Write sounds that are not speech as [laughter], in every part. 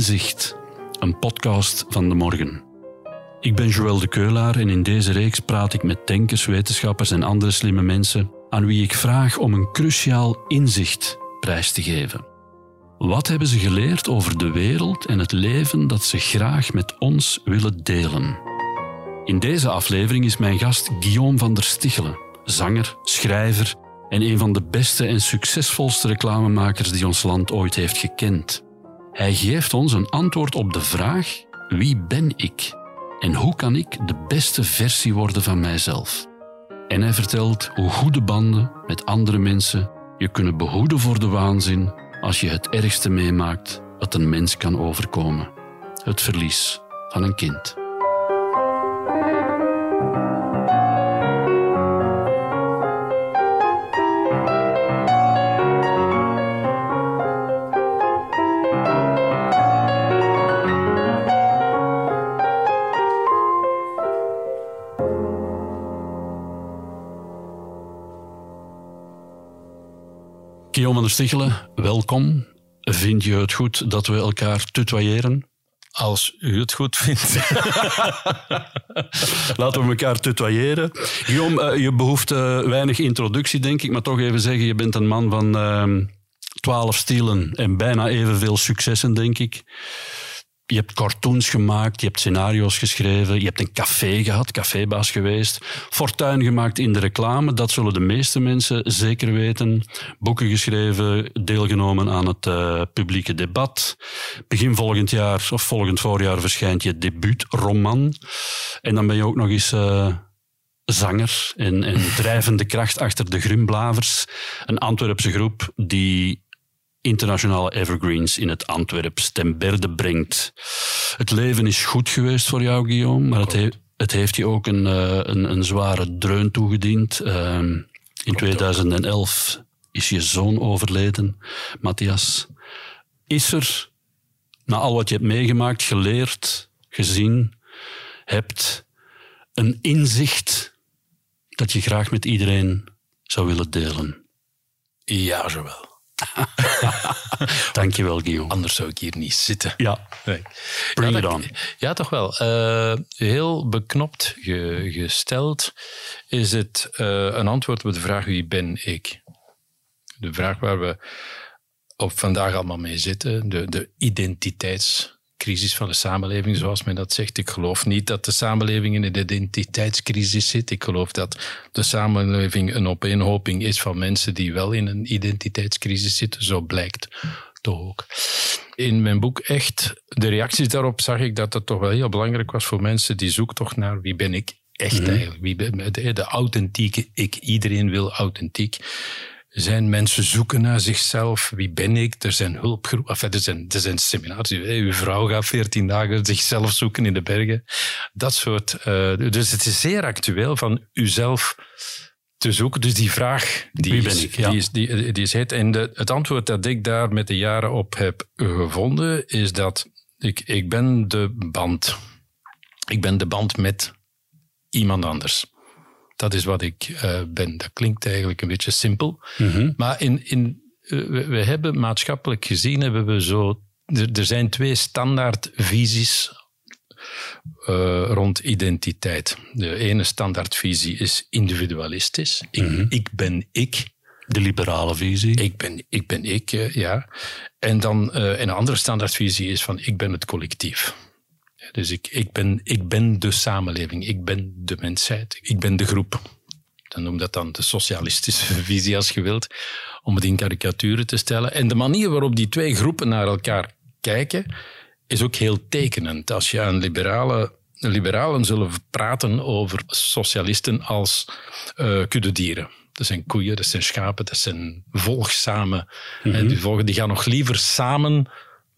Inzicht, een podcast van de morgen. Ik ben Joël de Keulaar en in deze reeks praat ik met denkers, wetenschappers en andere slimme mensen aan wie ik vraag om een cruciaal inzicht prijs te geven. Wat hebben ze geleerd over de wereld en het leven dat ze graag met ons willen delen? In deze aflevering is mijn gast Guillaume van der Stichelen, zanger, schrijver en een van de beste en succesvolste reclamemakers die ons land ooit heeft gekend. Hij geeft ons een antwoord op de vraag: wie ben ik? En hoe kan ik de beste versie worden van mijzelf? En hij vertelt hoe goede banden met andere mensen je kunnen behoeden voor de waanzin als je het ergste meemaakt wat een mens kan overkomen: het verlies van een kind. Stichelen, welkom. Vind je het goed dat we elkaar tutoyeren? Als u het goed vindt. [laughs] Laten we elkaar tutoyeren. Guillaume, uh, je behoeft uh, weinig introductie, denk ik, maar toch even zeggen, je bent een man van uh, twaalf stilen en bijna evenveel successen, denk ik. Je hebt cartoons gemaakt, je hebt scenario's geschreven, je hebt een café gehad, cafébaas geweest, fortuin gemaakt in de reclame, dat zullen de meeste mensen zeker weten. Boeken geschreven, deelgenomen aan het uh, publieke debat. Begin volgend jaar, of volgend voorjaar, verschijnt je debuutroman. En dan ben je ook nog eens... Uh, zanger en, en drijvende kracht achter de Grumblavers, een Antwerpse groep die internationale evergreens in het Antwerps ten berde brengt. Het leven is goed geweest voor jou, Guillaume, maar het, he het heeft je ook een, uh, een, een, zware dreun toegediend. Uh, in 2011 is je zoon overleden, Matthias. Is er, na al wat je hebt meegemaakt, geleerd, gezien, hebt, een inzicht dat je graag met iedereen zou willen delen? Ja, zowel. [laughs] Dankjewel, Guillaume. Anders zou ik hier niet zitten. Ja, nee. bring ja, it on. Ja, toch wel. Uh, heel beknopt ge, gesteld is het uh, een antwoord op de vraag wie ben ik? De vraag waar we op vandaag allemaal mee zitten, de, de identiteitscrisis van de samenleving, zoals men dat zegt. Ik geloof niet dat de samenleving in een identiteitscrisis zit. Ik geloof dat de samenleving een opeenhoping is van mensen die wel in een identiteitscrisis zitten. Zo blijkt toch ook. In mijn boek Echt, de reacties daarop zag ik dat het toch wel heel belangrijk was voor mensen die zoektocht naar wie ben ik echt -hmm. eigenlijk. Wie ben, de, de authentieke ik. Iedereen wil authentiek zijn mensen zoeken naar zichzelf. Wie ben ik? Er zijn hulpgroepen. Enfin, er, zijn, er zijn seminars. Uw vrouw gaat veertien dagen zichzelf zoeken in de bergen. Dat soort. Uh, dus het is zeer actueel van uzelf te zoeken. Dus die vraag, die Wie is, ben ik? Ja. die is, die, die is het. En de, het antwoord dat ik daar met de jaren op heb gevonden, is dat ik, ik ben de band. Ik ben de band met iemand anders. Dat is wat ik uh, ben. Dat klinkt eigenlijk een beetje simpel. Mm -hmm. Maar in, in, uh, we, we, hebben maatschappelijk gezien, hebben we zo. Er, zijn twee standaardvisies uh, rond identiteit. De ene standaardvisie is individualistisch. Ik, Mhm. ik ben ik. De liberale visie. Ik ben ik, ben ik ja. En dan een andere standaardvisie is van ik ben het collectief. Dus ik, ik, ben, ik ben de samenleving, ik ben de mensheid, ik ben de groep. Dan noem dat dan de socialistische [laughs] visie als je wilt, om het in karikaturen te stellen. En de manier waarop die twee groepen naar elkaar kijken, is ook heel tekenend. Als je aan liberale, liberalen zullen praten over socialisten als uh, kuddedieren. Dat zijn koeien, dat zijn schapen, dat zijn volgzame. Mm -hmm. die, volgen, die gaan nog liever samen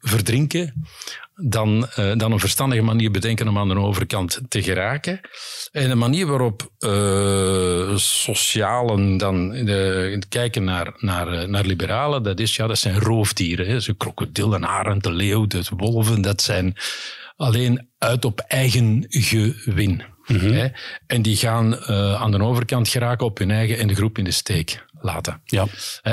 verdrinken dan, uh, dan een verstandige manier bedenken om aan de overkant te geraken. En de manier waarop uh, socialen dan uh, kijken naar, naar, naar liberalen, dat is, ja, dat zijn roofdieren. Hè. Zo krokodil, een arend, de leeuw, de wolven, dat zijn alleen uit op eigen gewin. Hè? En die gaan aan de overkant geraken op hun eigen en de groep in de steek laten. Ja.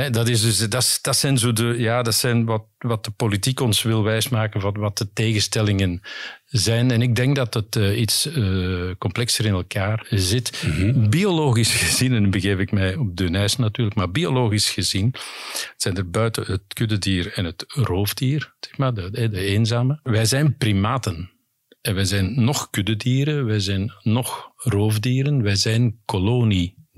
Dat, is dus, dat, dat zijn, zo de, ja, dat zijn wat, wat de politiek ons wil wijsmaken, wat, wat de tegenstellingen zijn. En ik denk dat het uh, iets uh, complexer in elkaar zit. Mhm. Biologisch [laughs] gezien, en dan begeef ik mij op ijs natuurlijk, maar biologisch gezien zijn er buiten het kuddedier en het roofdier, zeg maar, de, de eenzame. Wij zijn primaten. En wij zijn nog kuddedieren, wij zijn nog roofdieren, wij zijn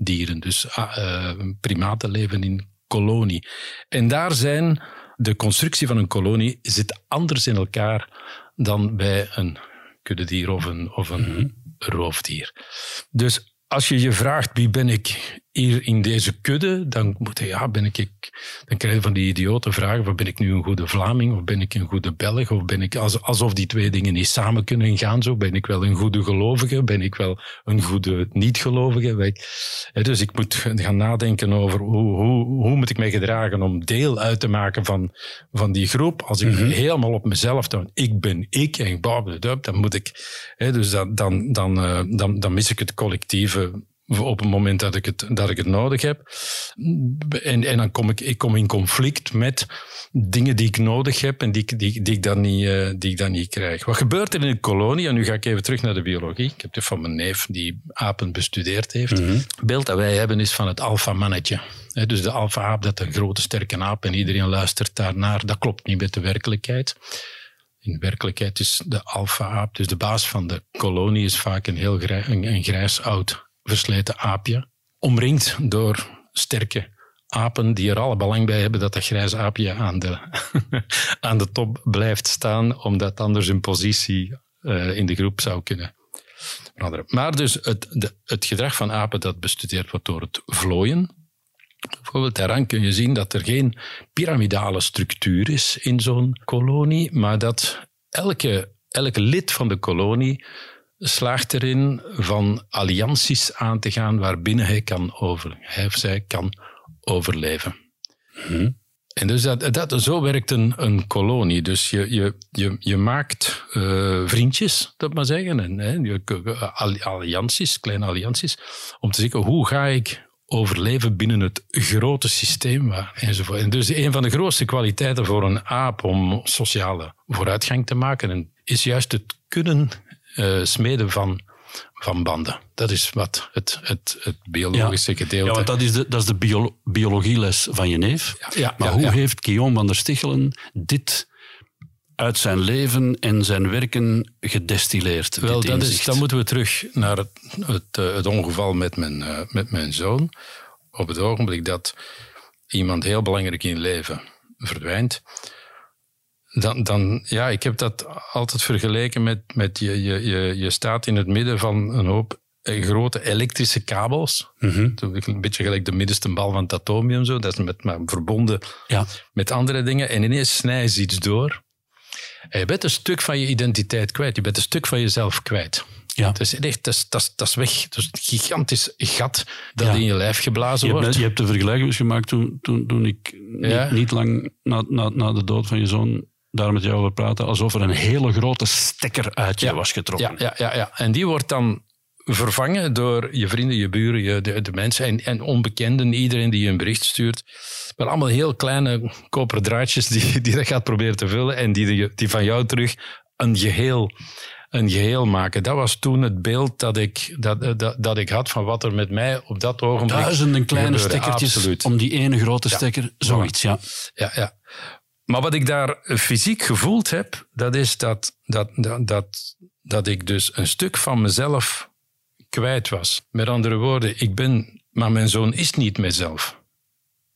koloniedieren. Dus uh, primaten leven in kolonie. En daar zijn de constructie van een kolonie zit anders in elkaar dan bij een kuddedier of een, of een roofdier. Dus als je je vraagt wie ben ik hier in deze kudde, dan, moet ja, ben ik, dan krijg je van die idiote vragen van ben ik nu een goede Vlaming of ben ik een goede Belg of ben ik alsof die twee dingen niet samen kunnen gaan zo. Ben ik wel een goede gelovige? Ben ik wel een goede niet-gelovige? Dus ik moet gaan nadenken over hoe, hoe, hoe moet ik mij gedragen om deel uit te maken van, van die groep. Als ik mm -hmm. helemaal op mezelf dan, ik ben ik en dan moet ik, dus dan, dan, dan, dan, dan mis ik het collectieve op het moment dat ik het, dat ik het nodig heb. En, en dan kom ik, ik kom in conflict met dingen die ik nodig heb en die, die, die, ik, dan niet, uh, die ik dan niet krijg. Wat gebeurt er in een kolonie? En nu ga ik even terug naar de biologie. Ik heb dit van mijn neef die apen bestudeerd heeft. Mhm. Het beeld dat wij hebben is van het alfa-mannetje. Dus de alfa-aap, dat een grote sterke aap en iedereen luistert daarnaar. Dat klopt niet met de werkelijkheid. In werkelijkheid is de alfa-aap, dus de baas van de kolonie, is vaak een heel een grijs oud versleten aapje, omringd door sterke apen die er alle belang bij hebben dat dat grijze aapje aan de, [laughs] aan de top blijft staan, omdat anders hun positie uh, in de groep zou kunnen veranderen. Maar dus het, het gedrag van apen dat bestudeerd wordt door het vlooien, Bijvoorbeeld daaraan kun je zien dat er geen piramidale structuur is in zo'n kolonie, maar dat elke, elke lid van de kolonie slaagt erin van allianties aan te gaan waarbinnen hij, kan over, hij of zij kan overleven. Mhm. En dus dat, dat, zo werkt een, een kolonie. Dus je, je, je, je maakt uh, vriendjes, dat maar zeggen, en, hè, je, allianties, kleine allianties, om te zeggen hoe ga ik overleven binnen het grote systeem enzovoort. En dus een van de grootste kwaliteiten voor een aap om sociale vooruitgang te maken is juist het kunnen uh, smeden van, van banden. Dat is wat het, het, het biologische ja. gedeelte... Ja, want dat is de, dat is de bio, biologieles van je neef. Ja, ja, maar hoe heeft Guillaume van der Stichelen dit uit zijn leven en zijn werken gedestilleerd? Wel, dat is, dan moeten we terug naar het, het, het ongeval met mijn, uh, met mijn zoon. Op het ogenblik dat iemand heel belangrijk in leven verdwijnt, dan, dan, ja, ik heb dat altijd vergeleken met, met je, je, je, je staat in het midden van een hoop grote elektrische kabels. Mhm. Een beetje gelijk de middenste bal van het atomium, zo. dat is met, maar verbonden Ja. met andere dingen. En ineens ze iets door. En je bent een stuk van je identiteit kwijt. Je bent een stuk van jezelf kwijt. Ja. Het is echt, dat is, dat is, dat is weg. Het is een gigantisch gat dat Ja. in je lijf geblazen Je hebt, wordt. je hebt de vergelijking dus gemaakt toen, toen, toen ik niet, niet lang na, na, na de dood van je zoon daar met jou over praatte, alsof er een hele grote stekker uit je Ja. was getrokken. Ja, ja, ja, ja. En die wordt dan vervangen door je vrienden, je buren, je, de, de mensen en, en onbekenden, iedereen die je een bericht stuurt. Wel allemaal heel kleine koperen draadjes die, die dat gaat proberen te vullen en die, die, die van jou terug een geheel, een geheel maken. Dat was toen het beeld dat ik, dat, dat, dat ik had van wat er met mij op dat ogenblik Duizenden kleine stekkertjes Absoluut. om die ene grote stekker. Zoiets, ja. Ja, ja. Maar wat ik daar fysiek gevoeld heb, dat is dat, dat, dat, dat, dat ik dus een stuk van mezelf kwijt was. Met andere woorden, ik ben, maar mijn zoon is niet mijzelf.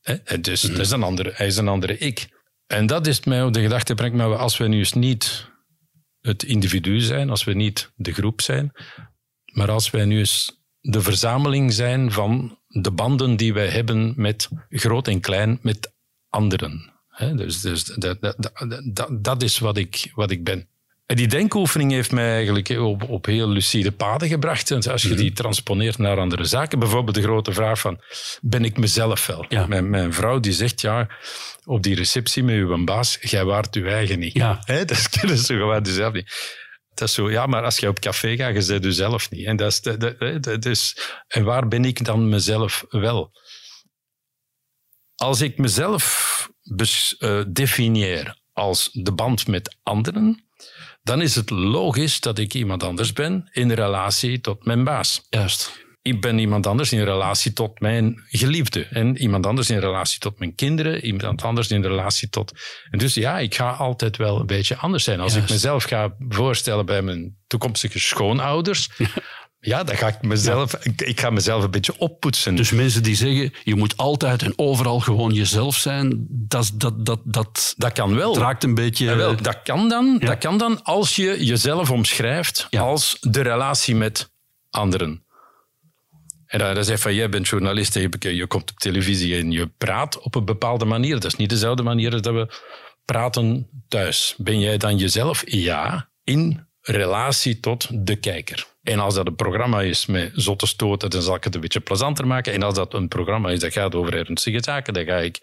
Hè? Dus dat is een andere, hij is een andere ik. En dat is mij op de gedachte brengt, maar als we nu eens niet het individu zijn, als we niet de groep zijn, maar als wij nu eens de verzameling zijn van de banden die wij hebben met groot en klein, met anderen. Dus dus dat, dat, dat, dat, dat is wat ik, wat ik ben. En die denkoefening heeft mij eigenlijk op, op heel lucide paden gebracht. En als je die transponeert naar andere zaken, bijvoorbeeld de grote vraag van, ben ik mezelf wel? Ja. Mijn, mijn vrouw die zegt, ja, op die receptie met uw baas, jij waart uw eigen niet. Ja. Dat ze gewoon zelf niet. Dat is zo, ja, maar als je op café gaat, je zet je zelf niet. En, dat is de, dus, en waar ben ik dan mezelf wel? Als ik mezelf bes, uh, definieer als de band met anderen, dan is het logisch dat ik iemand anders ben in relatie tot mijn baas. Juist. Ik ben iemand anders in relatie tot mijn geliefde. En iemand anders in relatie tot mijn kinderen. Iemand anders in relatie tot. En dus ja, ik ga altijd wel een beetje anders zijn. Als ik mezelf ga voorstellen bij mijn toekomstige schoonouders. [laughs] Ja, dan ga ik mezelf, ik, ik, ga mezelf een beetje oppoetsen. Dus mensen die zeggen, je moet altijd en overal gewoon jezelf zijn, dat, dat, dat, dat, dat kan wel. raakt een beetje... wel, dat, kan dan, dat kan dan als je jezelf omschrijft als de relatie met anderen. En dan, dan zeg van, jij bent journalist, je, je komt op televisie en je praat op een bepaalde manier. Dat is niet dezelfde manier als dat we praten thuis. Ben jij dan jezelf? Ja, in relatie tot de kijker. En als dat een programma is met zotte stoten, dan zal ik het een beetje plezanter maken. En als dat een programma is dat gaat over ernstige zaken, dan ga ik,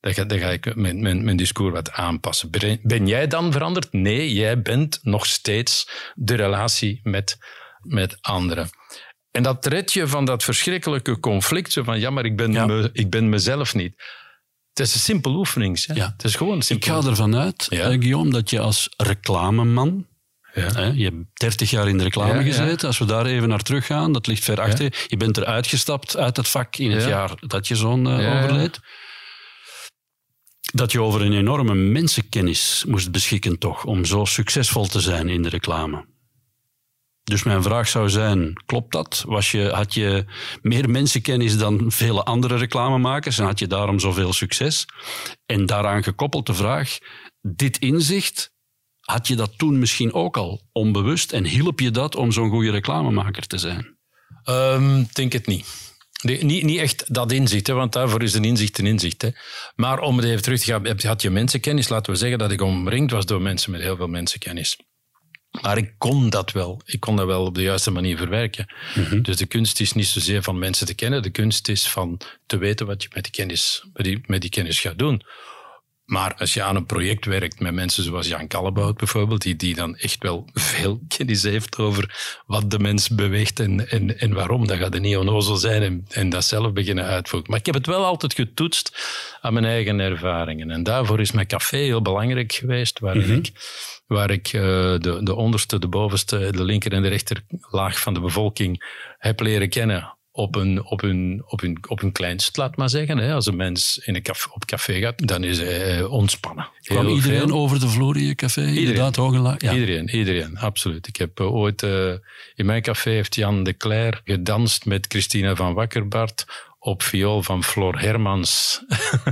dan ga, dan ga ik mijn, mijn, mijn discours wat aanpassen. Ben jij dan veranderd? Nee, jij bent nog steeds de relatie met, met anderen. En dat red je van dat verschrikkelijke conflict. Zo van, ja, maar ik ben, me, ik ben mezelf niet. Het is een simpele oefening. Ja. Het is gewoon een Ik ga ervan uit, ja. Guillaume, dat je als reclameman ja. Je hebt 30 jaar in de reclame gezeten. Als we daar even naar teruggaan, dat ligt ver achter. Je bent eruit gestapt uit het vak in het jaar dat je zoon uh, overleed. Dat je over een enorme mensenkennis moest beschikken, toch, om zo succesvol te zijn in de reclame. Dus mijn vraag zou zijn: klopt dat? Was je, had je meer mensenkennis dan vele andere reclamemakers en had je daarom zoveel succes? En daaraan gekoppeld de vraag: dit inzicht had je dat toen misschien ook al onbewust en hielp je dat om zo'n goede reclamemaker te zijn? Um, denk het niet. niet, niet echt dat inzicht, hè, want daarvoor is een inzicht een inzicht. Hè. Maar om het even terug te gaan, had je mensenkennis? Laten we zeggen dat ik omringd was door mensen met heel veel mensenkennis. Maar ik kon dat wel. Ik kon dat wel op de juiste manier verwerken. Mhm. Dus de kunst is niet zozeer van mensen te kennen. De kunst is van te weten wat je met die kennis, met die, met die kennis gaat doen. Maar als je aan een project werkt met mensen zoals Jan Kallebout bijvoorbeeld, die, die dan echt wel veel [laughs] kennis heeft over wat de mens beweegt en, en, en waarom, dan gaat het niet onnozel zijn en, en dat zelf beginnen uitvoeren. Maar ik heb het wel altijd getoetst aan mijn eigen ervaringen. En daarvoor is mijn café heel belangrijk geweest, waarin mhm. ik, waar ik uh, de, de onderste, de bovenste, de linker en de rechter laag van de bevolking heb leren kennen op een, op een, op een, op een kleinst, laat maar zeggen. Hè. Als een mens in een café, op café gaat, dan is hij eh, ontspannen. Kwam iedereen over de vloer in je café? Iedereen. Inderdaad, ja. Iedereen, iedereen, absoluut. Ik heb uh, ooit... Uh, in mijn café heeft Jan de Cler gedanst met Christina van Wakkerbart op viool van Floor Hermans.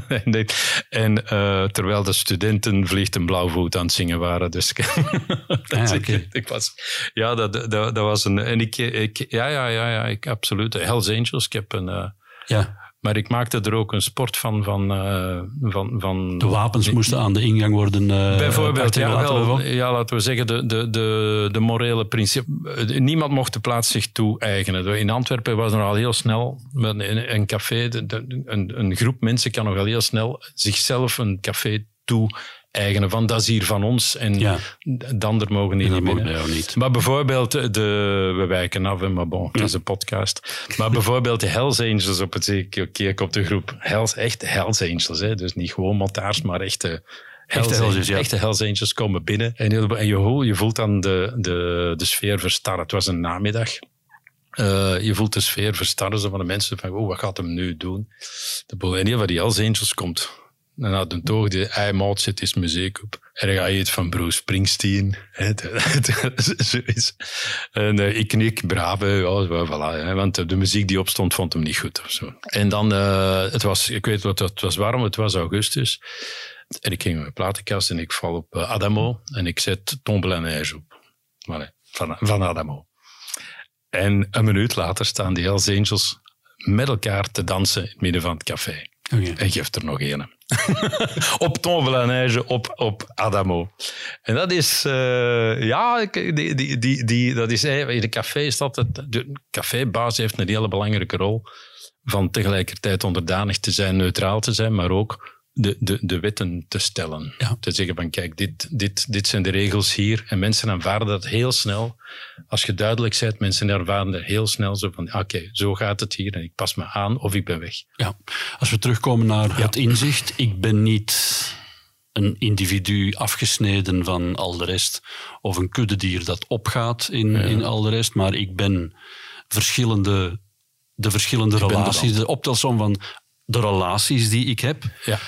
[laughs] en uh, terwijl de studenten Vliegt een Blauwvoet aan het zingen waren. Dus [laughs] ah, okay. ik, was, ja, dat, dat, dat, was een. En ik, ik ja, ja, ja, ja, ik, absoluut. Hells Angels, ik heb een. Uh, ja. Maar ik maakte er ook een sport van. van, uh, van, van de wapens moesten aan de ingang worden. Uh, bijvoorbeeld, ja, wel, ja, laten we zeggen, de, de, de, de morele principe. Niemand mocht de plaats zich toe-eigenen. In Antwerpen was er al heel snel een, een café. een, een groep mensen kan nogal heel snel zichzelf een café toe eigenen van dat is hier van ons en ja. de ander mogen niet naar binnen. Niet. Maar bijvoorbeeld, de, we wijken af, maar bon, het is een podcast. Maar bijvoorbeeld de Hells Angels op het keer op de groep. Hells, echt Hells Angels, hè? dus niet gewoon montaars, maar echte Hells, echte, Hells, ja. echte Hells Angels komen binnen. En, en je, je voelt dan de, de, de sfeer verstarren. Het was een namiddag. Uh, je voelt de sfeer verstarren zo van de mensen van, oh, wat gaat hem nu doen? De, en heel van die Hells Angels komt dan had een toch de iMod zit is muziek op. En ga je het van Bruce Springsteen. [laughs] Zoiets. En ik knik, brave, ja, want de muziek die opstond vond hem niet goed. Of zo. En dan, uh, het was, ik weet wat, het was warm, het was augustus. En ik ging naar mijn platenkast en ik val op Adamo en ik zet Tombe la Neige op. Voilà, van, van Adamo. En een minuut later staan die Hells Angels met elkaar te dansen in het midden van het café. En geeft er nog een. [laughs] op Tonvelanage, op, op Adamo. En dat is, uh, ja, die, die, die, die, dat is in de café is dat de cafébaas heeft een hele belangrijke rol van tegelijkertijd onderdanig te zijn, neutraal te zijn, maar ook de, de, de wetten te stellen. Ja. Te zeggen van kijk, dit, dit, dit zijn de regels hier. En mensen aanvaarden dat heel snel. Als je duidelijk bent, mensen ervaren dat heel snel zo van oké, zo gaat het hier en ik pas me aan of ik ben weg. Ja. Als we terugkomen naar het inzicht, ik ben niet een individu afgesneden van al de rest, of een kuddedier dat opgaat in, in al de rest, maar ik ben verschillende, de verschillende relaties, de optelsom van de relaties die ik heb. Ja.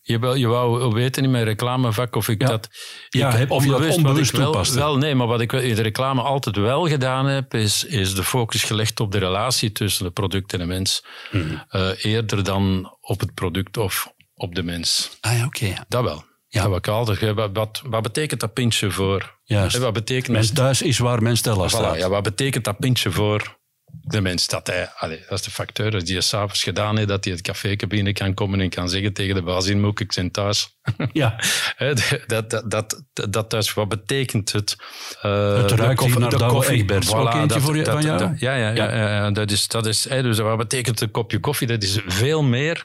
Je wou, je wou weten in mijn reclamevak of ik Ja. dat... Ja, ik, heb- of je dat wat onbewust ik wel, nee, maar wat ik in de reclame altijd wel gedaan heb, is, is de focus gelegd op de relatie tussen de product en de mens. Mhm. Eh, eerder dan op het product of op de mens. Ah ja, oké. ja. Dat wel. Ja. Wat ik altijd, wat, wat, wat betekent dat pintje voor... Juist. Eh, Wat betekent Mens thuis is waar men Stella Voilà, staat. ja, wat betekent dat pintje voor de mens? Dat, hij, allee, dat is de facteur dat die s'avonds gedaan heeft, dat hij het café binnen kan komen en kan zeggen tegen de baas in Moek, ik ben thuis. Ja. [laughs] Dat, dat, dat, dat, dat thuis, wat betekent het? Uh, Het ruikt hier naar Douwe Egberts. Ook eentje voor je- van jou? dat- ja, ja, ja, ja, ja, dat is, dat is, dus wat betekent een kopje koffie? Dat is veel meer...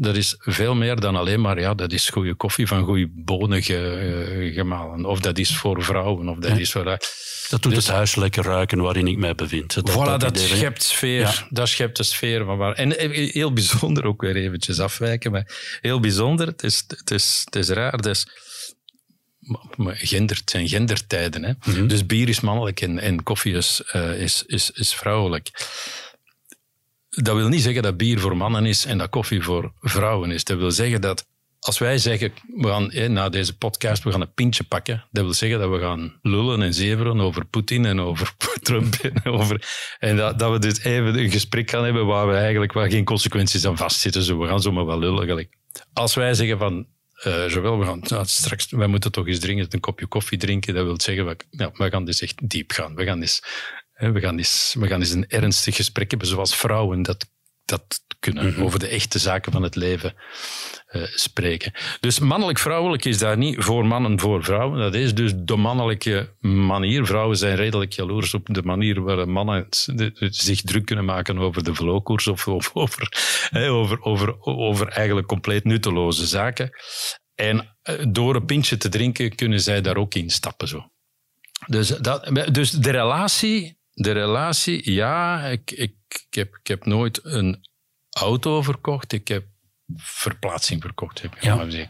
Dat is veel meer dan alleen maar, ja, dat is goede koffie van goede bonen ge- eh, gemalen. Of dat is voor vrouwen, of dat is voor... Dat doet het huis lekker ruiken waarin ik mij bevind. Dat, voilà, dat, van- schept sfeer. Ja. Dat schept de sfeer van waar. En heel bijzonder, ook weer eventjes afwijken, maar heel bijzonder. Het is, het is, het is raar. Maar- maar gender, het zijn gendertijden. Hè? Mhm. Dus bier is mannelijk en, en koffie is, eh, is, is, is vrouwelijk. Dat wil niet zeggen dat bier voor mannen is en dat koffie voor vrouwen is. Dat wil zeggen dat als wij zeggen, we gaan na deze podcast, we gaan een pintje pakken, dat wil zeggen dat we gaan lullen en zeveren over Poetin en over [laughs] Trump en over... En dat, dat we dus even een gesprek gaan hebben waar we eigenlijk waar geen consequenties aan vastzitten. Zo, we gaan zomaar wel lullen. gelijk. Als wij zeggen van, eh Joël, we gaan nou, straks, wij moeten toch eens dringend een kopje koffie drinken, dat wil zeggen, we, ja, we gaan dus echt diep gaan. We gaan eens, we gaan eens, we gaan eens een ernstig gesprek hebben, zoals vrouwen dat, dat kunnen, over de echte zaken van het leven eh, spreken. Dus mannelijk-vrouwelijk is daar niet voor mannen, voor vrouwen. Dat is dus de mannelijke manier. Vrouwen zijn redelijk jaloers op de manier waar mannen zich druk kunnen maken over de vlookoers of, of over, over, over, over eigenlijk compleet nutteloze zaken. En eh, door een pintje te drinken kunnen zij daar ook in stappen. Zo. Dus, dat, dus de relatie, de relatie, ja, ik, ik, ik, heb, ik heb nooit een auto verkocht. Ik heb verplaatsing verkocht. Heb Ja. maar.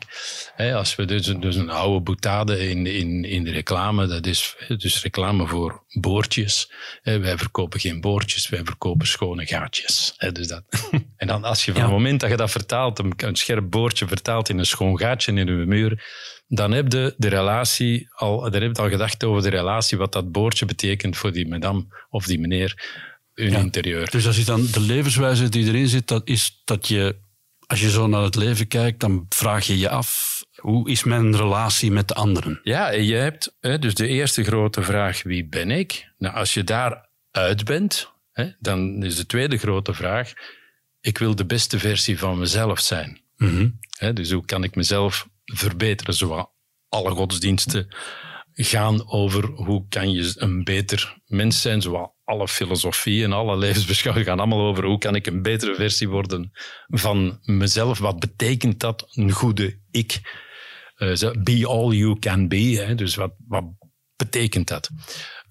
Hè, als we dus, dus een oude boutade in, in, in de reclame, dat is dus reclame voor boordjes. Wij verkopen geen boordjes, wij verkopen schone gaatjes. Dus dat. [laughs] en dan als je van Ja. het moment dat je dat vertaalt, een, een scherp boordje vertaalt in een schoon gaatje in uw muur, dan heb je de relatie al, dan heb je al gedacht over de relatie, wat dat boordje betekent voor die madame of die meneer, hun Ja. interieur. Dus als je dan de levenswijze die erin zit, dat is dat je, als je zo naar het leven kijkt, dan vraag je je af, hoe is mijn relatie met de anderen? Ja, je hebt hè, dus de eerste grote vraag, wie ben ik? Nou, als je daar uit bent, hè, dan is de tweede grote vraag, ik wil de beste versie van mezelf zijn. Mhm. Hè, dus hoe kan ik mezelf verbeteren? Zoals alle godsdiensten gaan over hoe kan je een beter mens zijn. Zoals alle filosofie en alle levensbeschouwingen gaan allemaal over hoe kan ik een betere versie worden van mezelf. Wat betekent dat, een goede ik? Eh, be all you can be. Hè? Dus wat, wat betekent dat?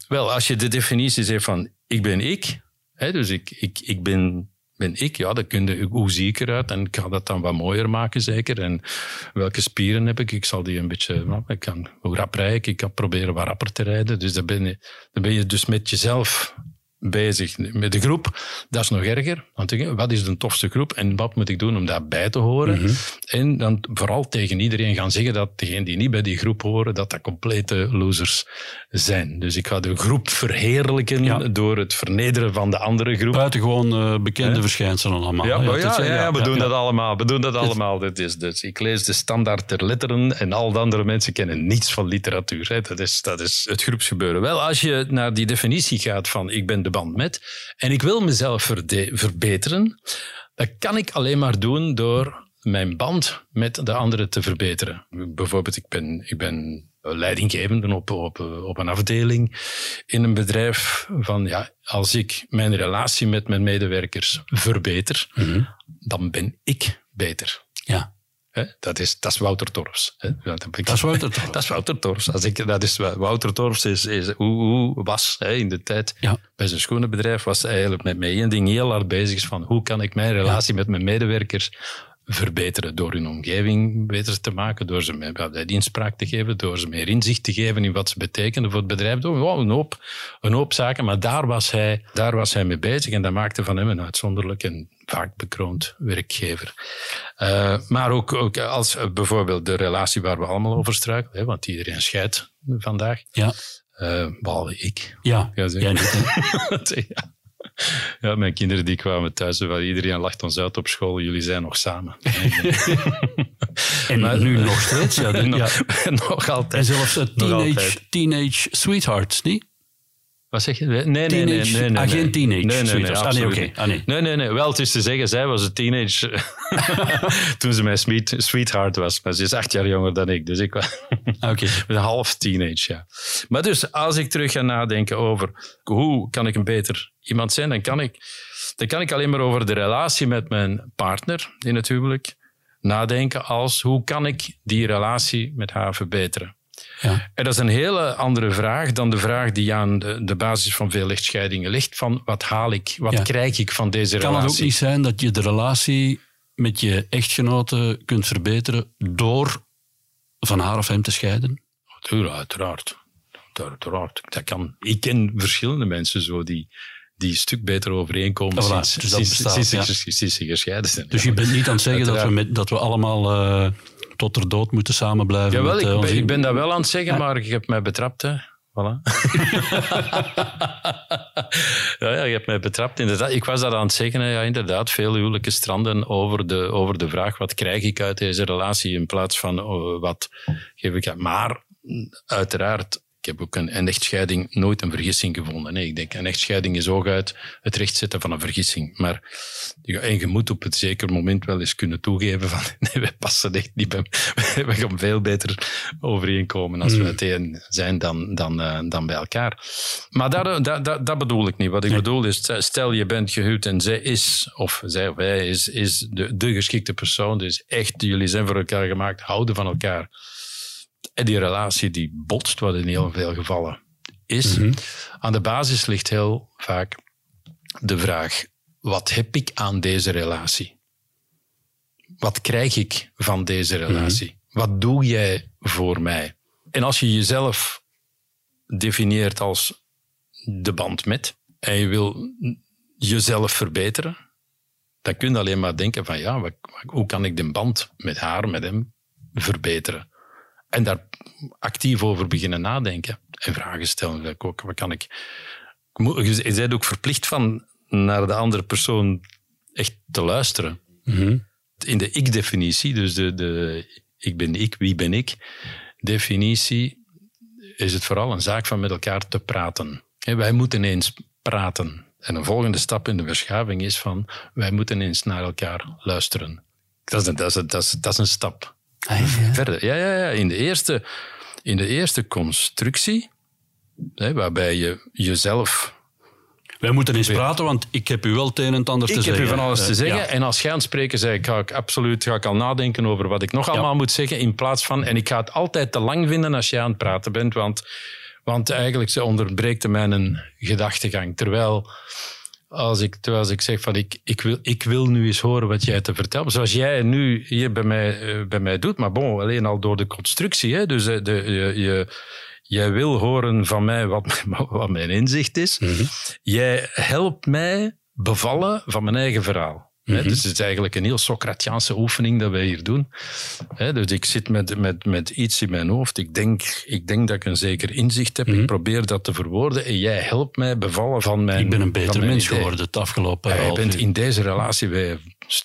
Wel, als je de definitie zegt van ik ben ik, hè, dus ik, ik, ik ben, ben ik, ja, dan kun je, hoe zie ik eruit? En ik ga dat dan wat mooier maken, zeker. En welke spieren heb ik? Ik zal die een beetje, nou, ik kan, hoe rap rijd ik? Ik kan proberen wat rapper te rijden. Dus dan ben je, dan ben je dus met jezelf bezig. Met de groep, dat is nog erger. Want wat is de tofste groep en wat moet ik doen om daarbij te horen? En dan vooral tegen iedereen gaan zeggen dat degenen die niet bij die groep horen, dat dat complete losers zijn. Dus ik ga de groep verheerlijken Ja. door het vernederen van de andere groep. Buitengewoon eh, bekende verschijnselen allemaal. Ja, Dat ja, ja, we doen dat allemaal. We doen dat allemaal. Dit is, dus, ik lees de standaard ter letteren en al de andere mensen kennen niets van literatuur. Hè. Dat, is, dat is het groepsgebeuren. Wel, als je naar die definitie gaat van ik ben de met en ik wil mezelf verbeteren, dat kan ik alleen maar doen door mijn band met de anderen te verbeteren. Bijvoorbeeld, ik ben, ik ben leidinggevende op, op, op een afdeling in een bedrijf. Van, ja, als ik mijn relatie met mijn medewerkers verbeter, dan ben ik beter. Ja. Dat, is, dat is Wouter Torfs. Dat, heb ik- Dat is Wouter Torfs. [laughs] Dat is Wouter Torfs. Als ik, dat is, Wouter Torfs is, is hoe, hoe was hè, in de tijd Ja. bij zijn schoenenbedrijf, was hij eigenlijk met, met één ding heel hard bezig. is Van hoe kan ik mijn relatie met mijn medewerkers verbeteren door hun omgeving beter te maken, door ze meer inspraak te geven, door ze meer inzicht te geven in wat ze betekenen voor het bedrijf. Door, wow, een, hoop, een hoop zaken, maar daar was, hij, daar was hij mee bezig en dat maakte van hem een uitzonderlijk en vaak bekroond werkgever. Eh, maar ook, ook als eh, bijvoorbeeld de relatie waar we allemaal over struikelen, want iedereen scheidt vandaag, Ja, eh, behalve ik. ja. Jij niet, [laughs] ja. ja, mijn kinderen die kwamen thuis, waar iedereen lacht ons uit op school, jullie zijn nog samen. [laughs] [laughs] En Maar- nu nog steeds. Ja, nog, nog En altijd. zelfs het Nog teenage, teenage sweethearts, niet? Wat zeg je? Nee, nee, nee. Teenage- nee, nee, nee. ah, geen teenage Nee, nee, nee. Ah, nee. Ah, nee. nee, nee, nee. Wel, het is te zeggen, zij was een teenage [laughs] toen ze mijn sweet, sweetheart was. Maar ze is acht jaar jonger dan ik, dus ik was Ah, [laughs] een half teenage, ja. Maar dus, als ik terug ga nadenken over hoe kan ik een beter iemand zijn, dan kan ik, dan kan ik alleen maar over de relatie met mijn partner in het huwelijk nadenken als hoe kan ik die relatie met haar verbeteren. Ja. En dat is een hele andere vraag dan de vraag die aan de, de basis van veel echtscheidingen ligt. Van wat haal ik, wat Ja. krijg ik van deze Kan het relatie? ook niet zijn dat je de relatie met je echtgenote kunt verbeteren door van haar of hem te scheiden? Tuurlijk, uiteraard. uiteraard. Dat kan. Ik ken verschillende mensen zo die, die een stuk beter overeenkomen Voilà, sinds, dus sinds, bestaat, sinds, ja. sinds- sinds ze gescheiden zijn. Dus je bent niet aan het zeggen dat we, met, dat we allemaal eh, tot er dood moeten samen blijven. Jawel, met, ik, eh, ben, ik ben dat wel aan het zeggen, maar je hebt mij betrapt. Hè. Voilà. [laughs] ja, ja, je hebt mij betrapt. Inderdaad, ik was dat aan het zeggen. hè. Ja, inderdaad, veel huwelijken stranden over de, over de vraag wat krijg ik uit deze relatie in plaats van oh, wat geef ik uit. Maar uiteraard, ik heb ook een, een echtscheiding nooit een vergissing gevonden. Nee, ik denk, een echtscheiding is hooguit het rechtzetten van een vergissing. Maar en je moet op het zeker moment wel eens kunnen toegeven van [laughs] nee, wij passen echt niet bij [laughs] We gaan veel beter overeenkomen als we uiteen zijn dan, dan, eh, dan bij elkaar. Maar dat, dat, dat, dat bedoel ik niet. Wat ik bedoel is, stel je bent gehuwd en zij is, of zij of hij is, is de, de geschikte persoon. Dus echt, jullie zijn voor elkaar gemaakt, houden van elkaar. En die relatie die botst, wat in heel veel gevallen is. Aan de basis ligt heel vaak de vraag, wat heb ik aan deze relatie? Wat krijg ik van deze relatie? Wat doe jij voor mij? En als je jezelf definieert als de band met en je wil jezelf verbeteren, dan kun je alleen maar denken van ja, wat- hoe kan ik de band met haar, met hem verbeteren? En daar actief over beginnen nadenken en vragen stellen. Ook, wat kan ik... Je bent ook verplicht van naar de andere persoon echt te luisteren. Mhm. In de ik-definitie, dus de, de ik ben ik, wie ben ik, definitie, is het vooral een zaak van met elkaar te praten. Wij moeten eens praten. En een volgende stap in de verschuiving is van wij moeten eens naar elkaar luisteren. Dat is dat is, dat is een stap Ah, ja. verder. Ja, ja, ja. In de eerste, in de eerste constructie, hè, waarbij je jezelf. Wij moeten eens praten, want ik heb u wel het een en het ander te Ik heb zeggen. u van alles te zeggen. ja. En als jij aan het spreken bent, ga ik absoluut ga ik al nadenken over wat ik nog allemaal moet zeggen. In plaats van. En ik ga het altijd te lang vinden als je aan het praten bent. Want, want eigenlijk ze onderbreekt mijn gedachtegang. Terwijl. Als ik, terwijl ik zeg van ik, ik, wil, ik wil nu eens horen wat jij te vertellen. Zoals jij nu hier bij mij, eh, bij mij doet. Maar bon, alleen al door de constructie. Hè? Dus eh, de, je, je, jij wil horen van mij wat, [laughs] wat mijn inzicht is. Jij helpt mij bevallen van mijn eigen verhaal. Hè, dus het is eigenlijk een heel Socratiaanse oefening dat wij hier doen. Dus ik zit met, met, met iets in mijn hoofd. Ik denk, ik denk dat ik een zeker inzicht heb. Ik probeer dat te verwoorden. En jij helpt mij bevallen van mijn Ik ben een beter mens idee. geworden het afgelopen Ja, je half bent in deze relatie, wij,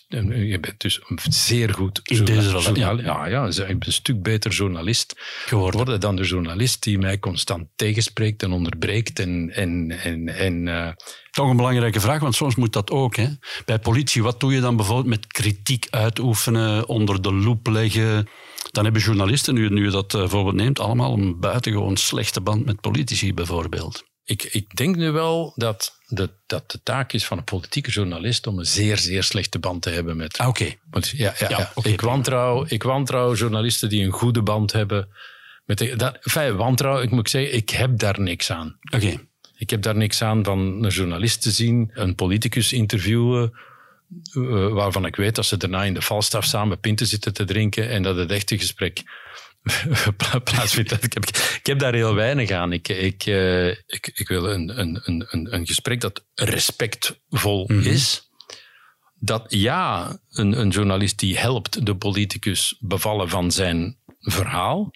je bent dus zeer goed In deze relatie, journal- Ja, ja, je bent een stuk beter journalist geworden. worden dan de journalist die mij constant tegenspreekt en onderbreekt. En, en, en, en, eh, Toch een belangrijke vraag, want soms moet dat ook. Hè. Bij politie, wat doe je dan bijvoorbeeld met kritiek uitoefenen, onder de loep leggen? Dan hebben journalisten, nu, nu je dat eh, voorbeeld neemt, allemaal een buitengewoon slechte band met politici bijvoorbeeld. ik, ik denk nu wel dat de, dat de taak is van een politieke journalist om een zeer, zeer slechte band te hebben met. Ah, Oké. Want ja, ja, Ja, ja. oké. Ik, wantrouw, ik wantrouw journalisten die een goede band hebben. Met de, dat, enfin, wantrouw, ik moet zeggen, ik heb daar niks aan. Oké. Ik heb daar niks aan van een journalist te zien, een politicus interviewen, eh, waarvan ik weet dat ze daarna in de valstaf samen pinten zitten te drinken en dat het echte gesprek [laughs] pla- plaatsvindt. [laughs] Ik heb, ik heb daar heel weinig aan. Ik, ik, eh, ik, ik wil een, een, een, een- gesprek dat respectvol is. Dat ja, een, een journalist die helpt de politicus bevallen van zijn verhaal.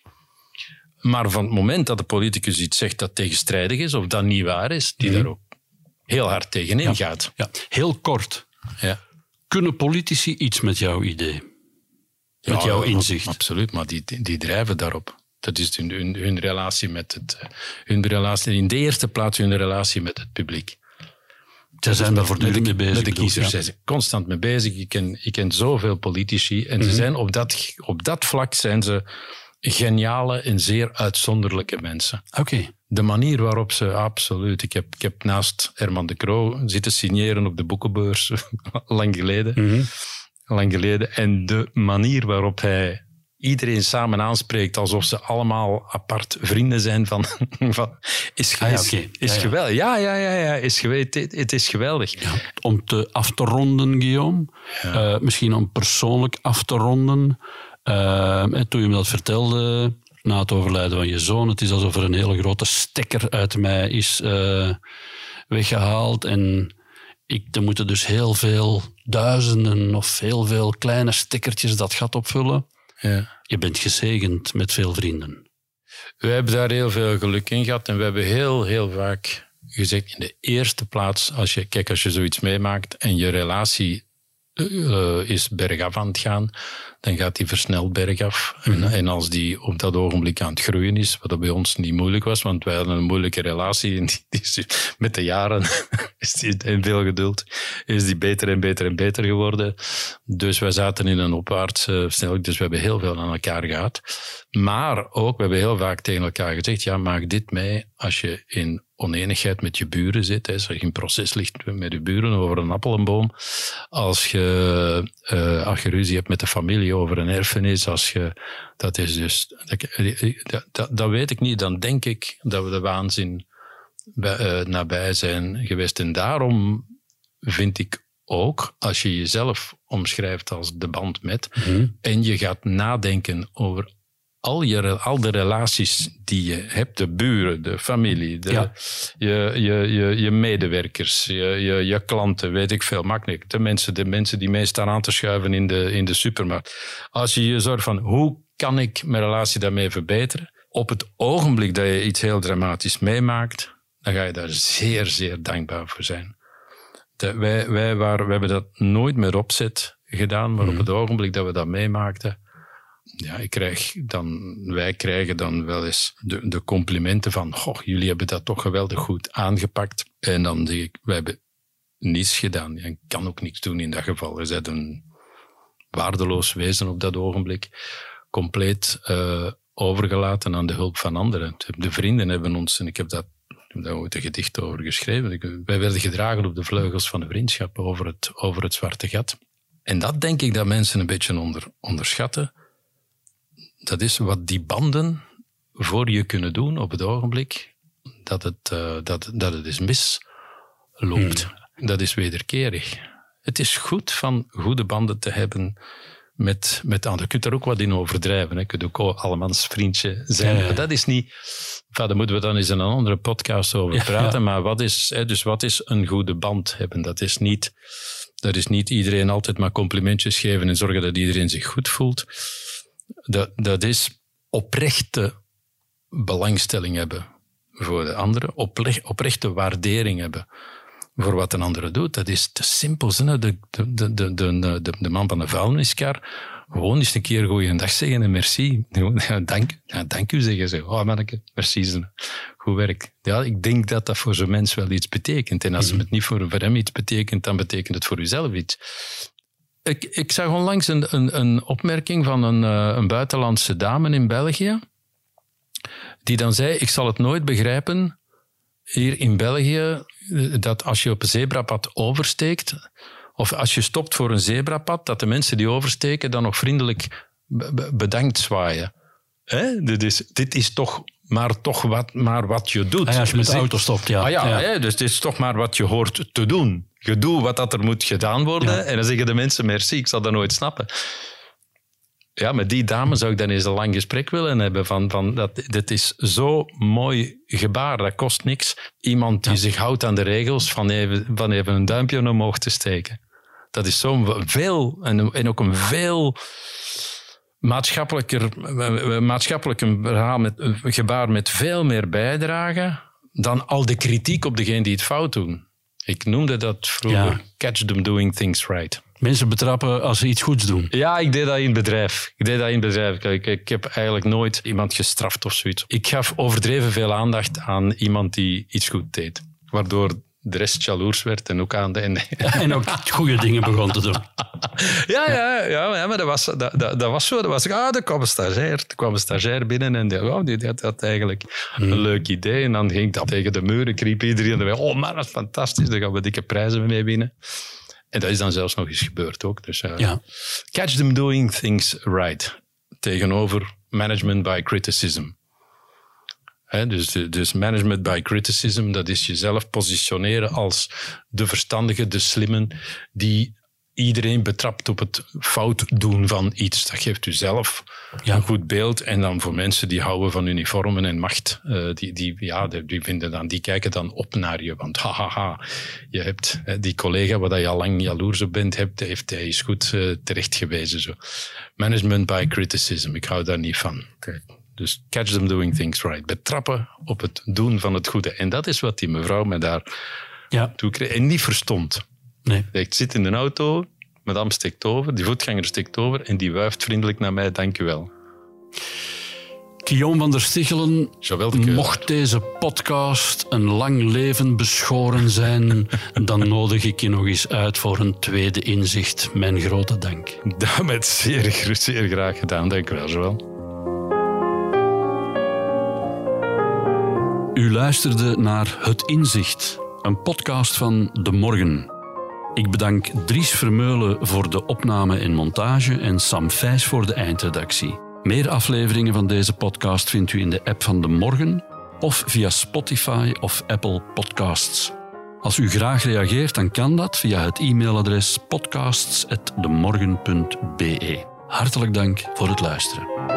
Maar van het moment dat de politicus iets zegt dat tegenstrijdig is of dat niet waar is, die daar ook heel hard tegenin gaat. Ja. Heel kort. Ja. Kunnen politici iets met jouw idee? Met jouw inzicht? Absoluut, maar die, die, drijven daarop. Dat is hun, hun, hun relatie met het. Hun relatie, in de eerste plaats hun relatie met het publiek. Zij zijn daar voortdurend mee bezig. met de kiezers ja. zijn ze constant mee bezig. Ik ken, ik ken zoveel politici en Mhm. ze zijn op, dat, op dat vlak zijn ze geniale en zeer uitzonderlijke mensen. Oké. De manier waarop ze, absoluut. Ik heb, ik heb naast Herman de Croo zitten signeren op de boekenbeurs, [laughs] lang geleden. Mhm. Lang geleden. En de manier waarop hij iedereen samen aanspreekt, alsof ze allemaal apart vrienden zijn, van, [laughs] van, is, Ah ja, is, is Ja, geweldig. Ja, ja, ja, ja is. Het, het is geweldig. Ja, om te af te ronden, Guillaume. eh, misschien om persoonlijk af te ronden. Eh, toen je me dat vertelde, na het overlijden van je zoon, het is alsof er een hele grote stekker uit mij is eh, weggehaald. En ik, er moeten dus heel veel duizenden of heel veel kleine stekkertjes dat gat opvullen. Ja. Je bent gezegend met veel vrienden. We hebben daar heel veel geluk in gehad en we hebben heel, heel vaak gezegd in de eerste plaats, als je, kijk, als je zoiets meemaakt en je relatie eh, is bergaf aan het gaan, dan gaat die versneld bergaf. en, en als die op dat ogenblik aan het groeien is, wat dat bij ons niet moeilijk was, want wij hadden een moeilijke relatie en die, die is met de jaren [laughs] is die, en veel geduld is die beter en beter en beter geworden. Dus wij zaten in een opwaartse snelheid, dus we hebben heel veel aan elkaar gehad. Maar ook, we hebben heel vaak tegen elkaar gezegd, ja, maak dit mee als je in oneenigheid met je buren zit, als je in proces ligt met je buren over een appel en boom, als je, eh, als je ruzie hebt met de familie over een erfenis, als je, dat is dus, dat, dat, dat weet ik niet, dan denk ik dat we de waanzin bij, eh, nabij zijn geweest. En daarom vind ik ook, als je jezelf omschrijft als de band met, en je gaat nadenken over al, je, al de relaties die je hebt, de buren, de familie, de, Ja. je, je, je, je medewerkers, je, je, je klanten, weet ik veel, niet. De mensen, de mensen die mee staan aan te schuiven in de, in de supermarkt. Als je je zorgt van, hoe kan ik mijn relatie daarmee verbeteren? Op het ogenblik dat je iets heel dramatisch meemaakt, dan ga je daar zeer, zeer dankbaar voor zijn. De- wij, wij, waren, we hebben dat nooit met opzet gedaan, maar op het ogenblik dat we dat meemaakten, ja, ik krijg dan, wij krijgen dan wel eens de, de complimenten van, goh, jullie hebben dat toch geweldig goed aangepakt. En dan denk ik, wij hebben niets gedaan. En kan ook niks doen in dat geval. Je bent een waardeloos wezen op dat ogenblik. Compleet eh, overgelaten aan de hulp van anderen. De vrienden hebben ons, en ik heb dat daar ooit een gedicht over geschreven. Wij werden gedragen op de vleugels van de vriendschap over het, over het zwarte gat. En dat denk ik dat mensen een beetje onder, onderschatten. Dat is wat die banden voor je kunnen doen op het ogenblik dat het, eh, dat, dat het eens misloopt. Dat is wederkerig. Het is goed van goede banden te hebben met, met anderen. Je kunt er ook wat in overdrijven. Hè. Je kunt ook allemans vriendje zijn. Ja. Maar dat is niet... Enfin, daar moeten we dan eens in een andere podcast over praten. ja. Maar wat is, hè, dus wat is een goede band hebben? Dat is niet... Dat is niet iedereen altijd maar complimentjes geven en zorgen dat iedereen zich goed voelt. Dat, dat is oprechte belangstelling hebben voor de andere, oprechte waardering hebben voor wat een andere doet. Dat is te simpel. De, de, de, de, de, man van de vuilniskar, gewoon eens een keer goeiedag zeggen en merci. Dank, ja, dank u zeggen ze. Oh manneke, merci. Goed werk. Ja, ik denk dat dat voor zo'n mens wel iets betekent. En als het niet voor, voor hem iets betekent, dan betekent het voor uzelf iets. Ik, ik zag onlangs een, een, een opmerking van een, eh, een buitenlandse dame in België, die dan zei, ik zal het nooit begrijpen hier in België dat als je op een zebrapad oversteekt, of als je stopt voor een zebrapad, dat de mensen die oversteken dan nog vriendelijk bedankt zwaaien. Hè? Dit, is, dit is toch maar toch wat, maar wat je doet. Ah als je met de auto stopt, ja. Ah ja, Hè? dus dit is toch maar wat je hoort te doen. Je doet wat dat er moet gedaan worden en dan zeggen de mensen merci, ik zal dat nooit snappen. Ja, met die dame zou ik dan eens een lang gesprek willen hebben. Van, van dat, dit is zo mooi gebaar, dat kost niks. Iemand die zich houdt aan de regels van even, van even een duimpje omhoog te steken. Dat is zo veel, en, en ook een veel maatschappelijker, maatschappelijk verhaal met, gebaar met veel meer bijdrage dan al de kritiek op degene die het fout doen. Ik noemde dat vroeger catch them doing things right. Mensen betrappen als ze iets goeds doen. Ja, ik deed dat in het bedrijf. Ik deed dat in het bedrijf. Ik, ik heb eigenlijk nooit iemand gestraft of zoiets. Ik gaf overdreven veel aandacht aan iemand die iets goed deed. Waardoor de rest jaloers werd en ook aan de... En, [laughs] en ook goede dingen begon te doen. [laughs] Ja, ja, ja, maar dat was, dat, dat, dat was zo. Dat was, ah, er kwam een stagiair, er kwam een stagiair binnen en die, oh, die, had, had eigenlijk een hmm. leuk idee. En dan ging dat tegen de muren, kriep iedereen erbij. Oh man, dat is fantastisch, daar gaan we dikke prijzen mee winnen. En dat is dan zelfs nog eens gebeurd ook. Dus uh, ja. catch them doing things right. Tegenover management by criticism dus, dus management by criticism, dat is jezelf positioneren als de verstandige, de slimme, die iedereen betrapt op het fout doen van iets. Dat geeft u zelf een goed beeld. En dan voor mensen die houden van uniformen en macht, uh, die, die, ja, die, vinden dan, die kijken dan op naar je. Want hahaha, ha, ha, je hebt die collega waar je al lang jaloers op bent, hebt, heeft hij is goed uh, terecht gewezen. Zo. Management by criticism, ik hou daar niet van. Dus catch them doing things right. Betrappen op het doen van het goede. En dat is wat die mevrouw me daar ja. toe kreeg. En niet verstond. Nee. Ik zit in de auto, madame steekt over, die voetganger steekt over en die wuift vriendelijk naar mij, dank u wel. Guillaume van der Stichelen, mocht deze podcast een lang leven beschoren zijn, [laughs] dan nodig ik je nog eens uit voor een tweede inzicht. Mijn grote dank. Dat met zeer, zeer graag gedaan. Dank u wel, Joël. U luisterde naar Het Inzicht, een podcast van De Morgen. Ik bedank Dries Vermeulen voor de opname en montage en Sam Vijs voor de eindredactie. Meer afleveringen van deze podcast vindt u in de app van De Morgen of via Spotify of Apple Podcasts. Als u graag reageert, dan kan dat via het e-mailadres podcasts.demorgen.be. Hartelijk dank voor het luisteren.